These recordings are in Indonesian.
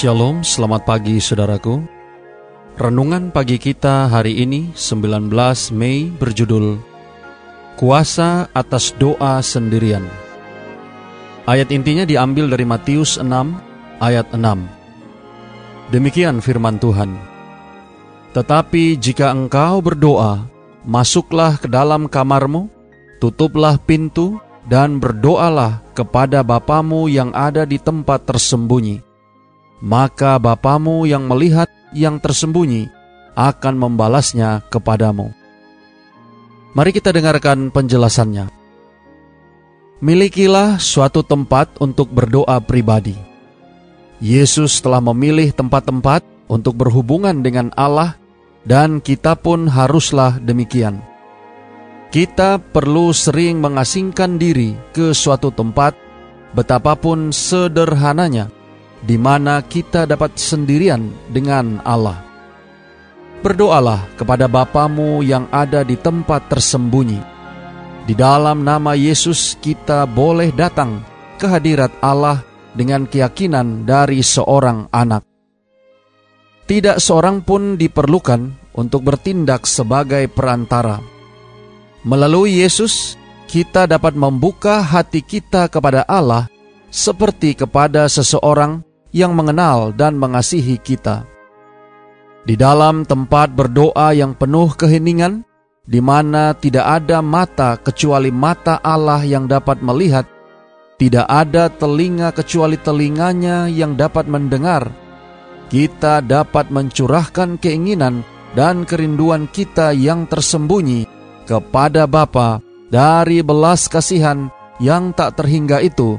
Shalom, selamat pagi saudaraku. Renungan pagi kita hari ini 19 Mei berjudul Kuasa atas doa sendirian. Ayat intinya diambil dari Matius 6 ayat 6. Demikian firman Tuhan. Tetapi jika engkau berdoa, masuklah ke dalam kamarmu, tutuplah pintu, dan berdoalah kepada Bapamu yang ada di tempat tersembunyi maka Bapamu yang melihat yang tersembunyi akan membalasnya kepadamu. Mari kita dengarkan penjelasannya. Milikilah suatu tempat untuk berdoa pribadi. Yesus telah memilih tempat-tempat untuk berhubungan dengan Allah, dan kita pun haruslah demikian. Kita perlu sering mengasingkan diri ke suatu tempat, betapapun sederhananya di mana kita dapat sendirian dengan Allah. Berdoalah kepada Bapamu yang ada di tempat tersembunyi. Di dalam nama Yesus kita boleh datang ke hadirat Allah dengan keyakinan dari seorang anak. Tidak seorang pun diperlukan untuk bertindak sebagai perantara. Melalui Yesus, kita dapat membuka hati kita kepada Allah seperti kepada seseorang yang mengenal dan mengasihi kita. Di dalam tempat berdoa yang penuh keheningan, di mana tidak ada mata kecuali mata Allah yang dapat melihat, tidak ada telinga kecuali telinganya yang dapat mendengar, kita dapat mencurahkan keinginan dan kerinduan kita yang tersembunyi kepada Bapa dari belas kasihan yang tak terhingga itu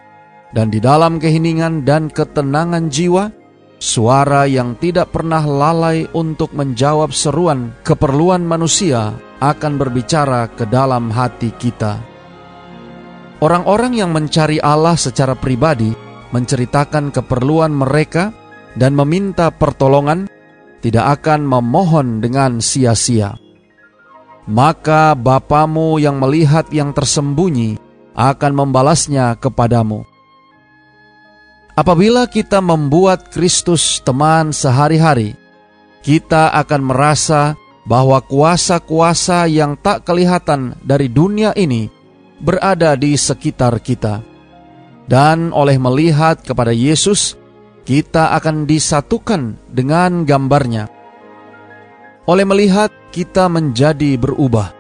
dan di dalam keheningan dan ketenangan jiwa, suara yang tidak pernah lalai untuk menjawab seruan keperluan manusia akan berbicara ke dalam hati kita. Orang-orang yang mencari Allah secara pribadi menceritakan keperluan mereka dan meminta pertolongan tidak akan memohon dengan sia-sia. Maka Bapamu yang melihat yang tersembunyi akan membalasnya kepadamu. Apabila kita membuat Kristus teman sehari-hari, kita akan merasa bahwa kuasa-kuasa yang tak kelihatan dari dunia ini berada di sekitar kita. Dan oleh melihat kepada Yesus, kita akan disatukan dengan gambarnya. Oleh melihat, kita menjadi berubah.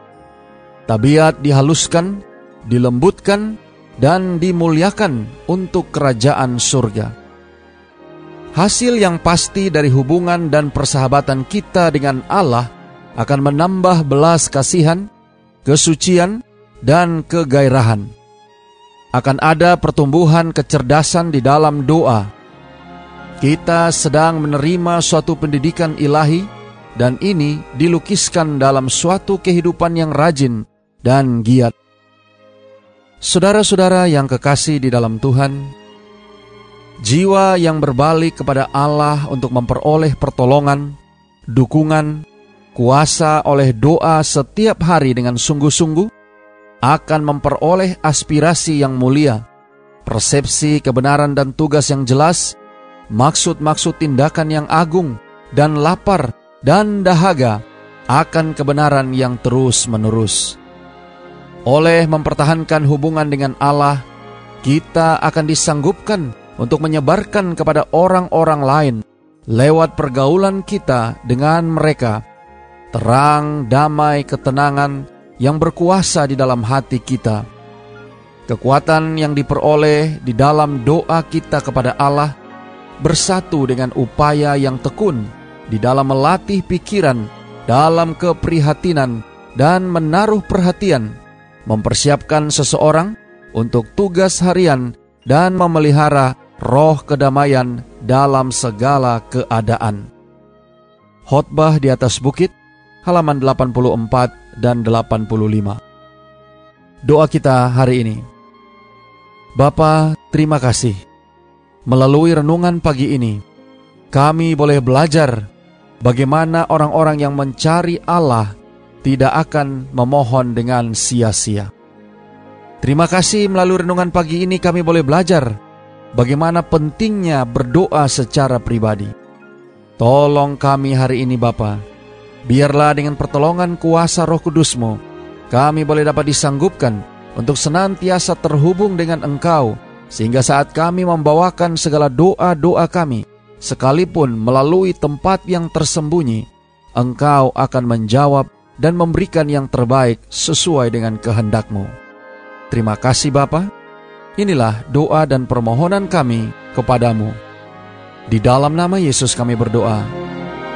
Tabiat dihaluskan, dilembutkan, dan dimuliakan untuk kerajaan surga. Hasil yang pasti dari hubungan dan persahabatan kita dengan Allah akan menambah belas kasihan, kesucian, dan kegairahan. Akan ada pertumbuhan kecerdasan di dalam doa. Kita sedang menerima suatu pendidikan ilahi, dan ini dilukiskan dalam suatu kehidupan yang rajin dan giat. Saudara-saudara yang kekasih di dalam Tuhan, jiwa yang berbalik kepada Allah untuk memperoleh pertolongan, dukungan, kuasa oleh doa setiap hari dengan sungguh-sungguh akan memperoleh aspirasi yang mulia, persepsi kebenaran dan tugas yang jelas, maksud-maksud tindakan yang agung, dan lapar dan dahaga akan kebenaran yang terus-menerus. Oleh mempertahankan hubungan dengan Allah, kita akan disanggupkan untuk menyebarkan kepada orang-orang lain lewat pergaulan kita dengan mereka terang, damai, ketenangan yang berkuasa di dalam hati kita. Kekuatan yang diperoleh di dalam doa kita kepada Allah bersatu dengan upaya yang tekun di dalam melatih pikiran dalam keprihatinan dan menaruh perhatian mempersiapkan seseorang untuk tugas harian dan memelihara roh kedamaian dalam segala keadaan. Khotbah di atas bukit, halaman 84 dan 85. Doa kita hari ini. Bapa, terima kasih. Melalui renungan pagi ini, kami boleh belajar bagaimana orang-orang yang mencari Allah tidak akan memohon dengan sia-sia. Terima kasih melalui renungan pagi ini kami boleh belajar bagaimana pentingnya berdoa secara pribadi. Tolong kami hari ini Bapa, biarlah dengan pertolongan kuasa roh kudusmu, kami boleh dapat disanggupkan untuk senantiasa terhubung dengan Engkau, sehingga saat kami membawakan segala doa-doa kami, sekalipun melalui tempat yang tersembunyi, Engkau akan menjawab dan memberikan yang terbaik sesuai dengan kehendakmu. Terima kasih Bapa. Inilah doa dan permohonan kami kepadamu. Di dalam nama Yesus kami berdoa.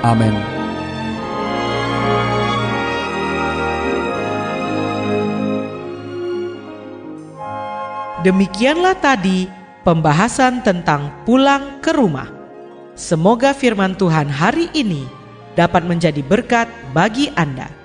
Amin. Demikianlah tadi pembahasan tentang pulang ke rumah. Semoga firman Tuhan hari ini dapat menjadi berkat bagi Anda.